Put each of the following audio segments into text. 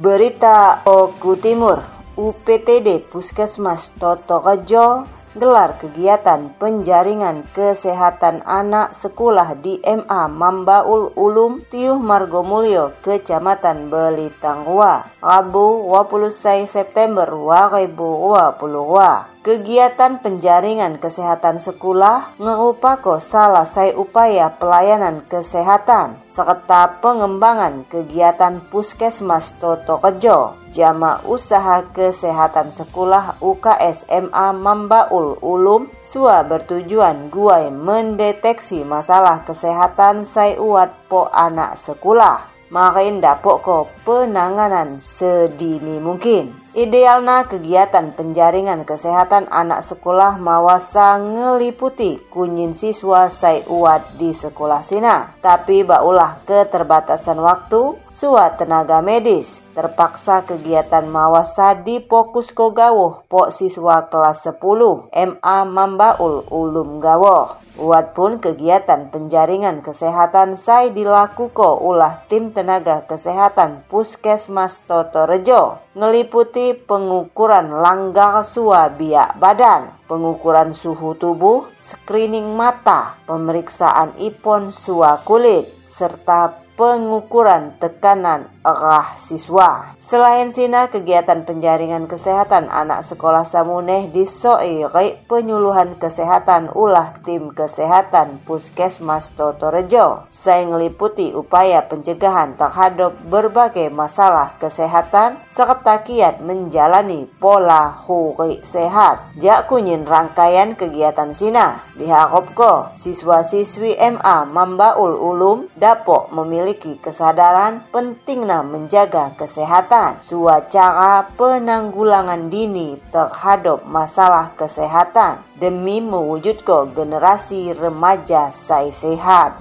Berita Oku Timur, UPTD Puskesmas Toto Rejo gelar kegiatan penjaringan kesehatan anak sekolah di MA Mambaul Ulum Tiuh Margomulyo, Kecamatan Belitangwa, Rabu 20 September 2022. Kegiatan penjaringan kesehatan sekolah ngerupako salah saya upaya pelayanan kesehatan serta pengembangan kegiatan puskesmas Toto Kejo, jama usaha kesehatan sekolah UKS MA Mambaul Ulum, sua bertujuan guai mendeteksi masalah kesehatan sai uat po anak sekolah. Makin dapok ko penanganan sedini mungkin. Idealna kegiatan penjaringan kesehatan anak sekolah mawasa ngeliputi kunyin siswa sai di sekolah sina. Tapi baulah keterbatasan waktu, sua tenaga medis, terpaksa kegiatan mawasa di fokus ko gawuh po siswa kelas 10 MA Mambaul Ulum Gawoh. Uat pun kegiatan penjaringan kesehatan saya dilakukan ulah tim tenaga kesehatan Puskesmas Toto Rejo ngeliputi pengukuran langgar sua biak badan, pengukuran suhu tubuh, screening mata, pemeriksaan ipon sua kulit, serta pengukuran tekanan arah siswa. Selain sina kegiatan penjaringan kesehatan anak sekolah Samuneh di Soiri penyuluhan kesehatan ulah tim kesehatan Puskesmas Totorejo. Saya ngeliputi upaya pencegahan terhadap berbagai masalah kesehatan serta kiat menjalani pola huri sehat. Jak kunyin rangkaian kegiatan sina diharapko siswa-siswi MA Mambaul Ulum dapat memiliki kesadaran pentingnya menjaga kesehatan suacara penanggulangan dini terhadap masalah kesehatan demi mewujudkan generasi remaja sai sehat.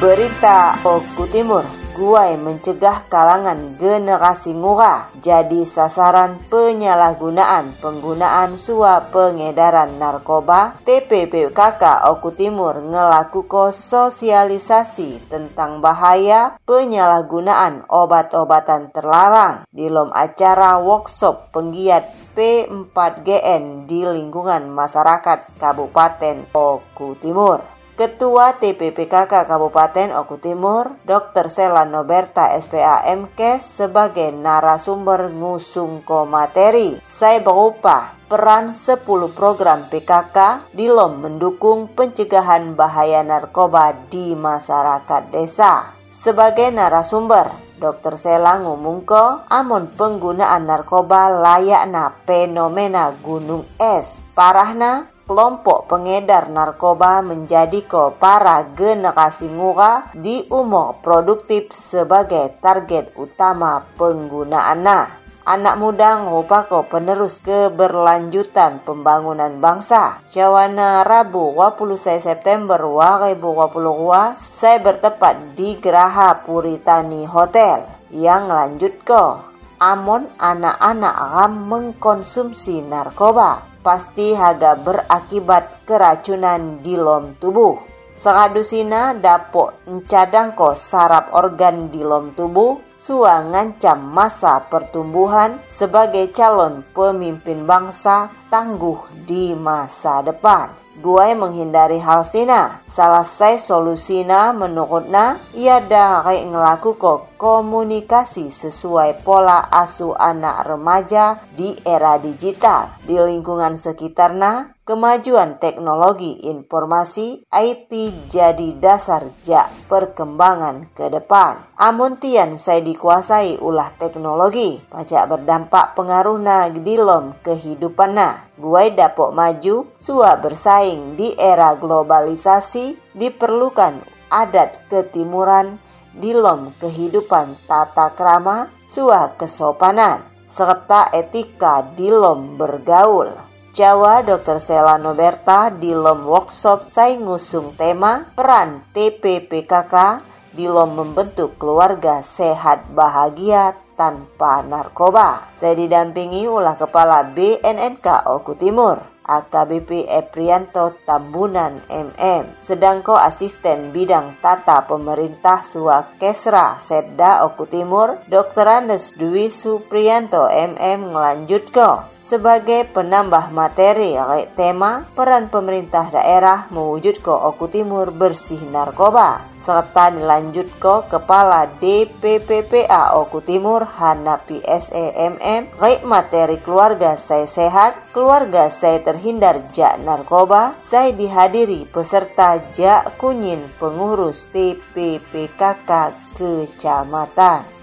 Berita Oku Timur Guai mencegah kalangan generasi ngura jadi sasaran penyalahgunaan penggunaan suap pengedaran narkoba. TPPKK Oku Timur ngelakukan sosialisasi tentang bahaya penyalahgunaan obat-obatan terlarang di lom acara workshop penggiat P4GN di lingkungan masyarakat Kabupaten Oku Timur. Ketua TPPKK Kabupaten Oku Timur, Dr. Sela Noberta MKes sebagai narasumber ngusung ko materi. Saya berupa peran 10 program PKK di LOM mendukung pencegahan bahaya narkoba di masyarakat desa. Sebagai narasumber, Dr. Sela ngumungko amon penggunaan narkoba layakna fenomena gunung es. Parahna kelompok pengedar narkoba menjadi ko para generasi ngura di umur produktif sebagai target utama penggunaannya. Anak muda ngopako penerus keberlanjutan pembangunan bangsa. Cawana Rabu 20 September 2022 saya bertepat di Geraha Puritani Hotel yang lanjut ke Amon anak-anak ram mengkonsumsi narkoba pasti haga berakibat keracunan di lom tubuh. Sekadusina dapok encadangko sarap organ di lom tubuh Sua ngancam masa pertumbuhan sebagai calon pemimpin bangsa tangguh di masa depan. Guai menghindari hal sina. Saya solusina menurutna ia dah ngelaku kok komunikasi sesuai pola asu anak remaja di era digital di lingkungan sekitarna Kemajuan teknologi informasi IT jadi dasar jak perkembangan ke depan. Amun tian saya dikuasai ulah teknologi, pajak berdampak pengaruhna di lom kehidupanna. Guai dapok maju, sua bersaing di era globalisasi, diperlukan adat ketimuran di lom kehidupan tata krama, sua kesopanan, serta etika di lom bergaul. Jawa Dr. Sela Noberta di LOM Workshop saya ngusung tema peran TPPKK di LOM membentuk keluarga sehat bahagia tanpa narkoba. Saya didampingi ulah Kepala BNNK Oku Timur. AKBP Eprianto Tambunan MM Sedangko Asisten Bidang Tata Pemerintah Suwa Kesra Sedda Oku Timur Dr. Andes Dwi Suprianto MM ngelanjutko sebagai penambah materi tema peran pemerintah daerah mewujud ke Oku Timur bersih narkoba serta dilanjut ke Kepala DPPPA Oku Timur Hanapi SEMM baik materi keluarga saya sehat, keluarga saya terhindar jak narkoba, saya dihadiri peserta jak kunyin pengurus TPPKK Kecamatan.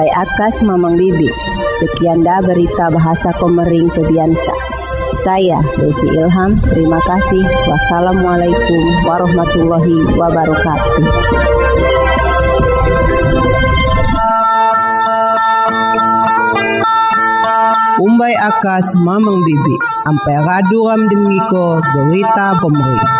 Umbai Akas Mamang Bibi. Sekian dah berita bahasa Komering Kebiansa. Saya Desi Ilham, terima kasih. Wassalamualaikum warahmatullahi wabarakatuh. Umbai Akas Mamang Bibi. Ampai raduram dengiko berita pemerintah.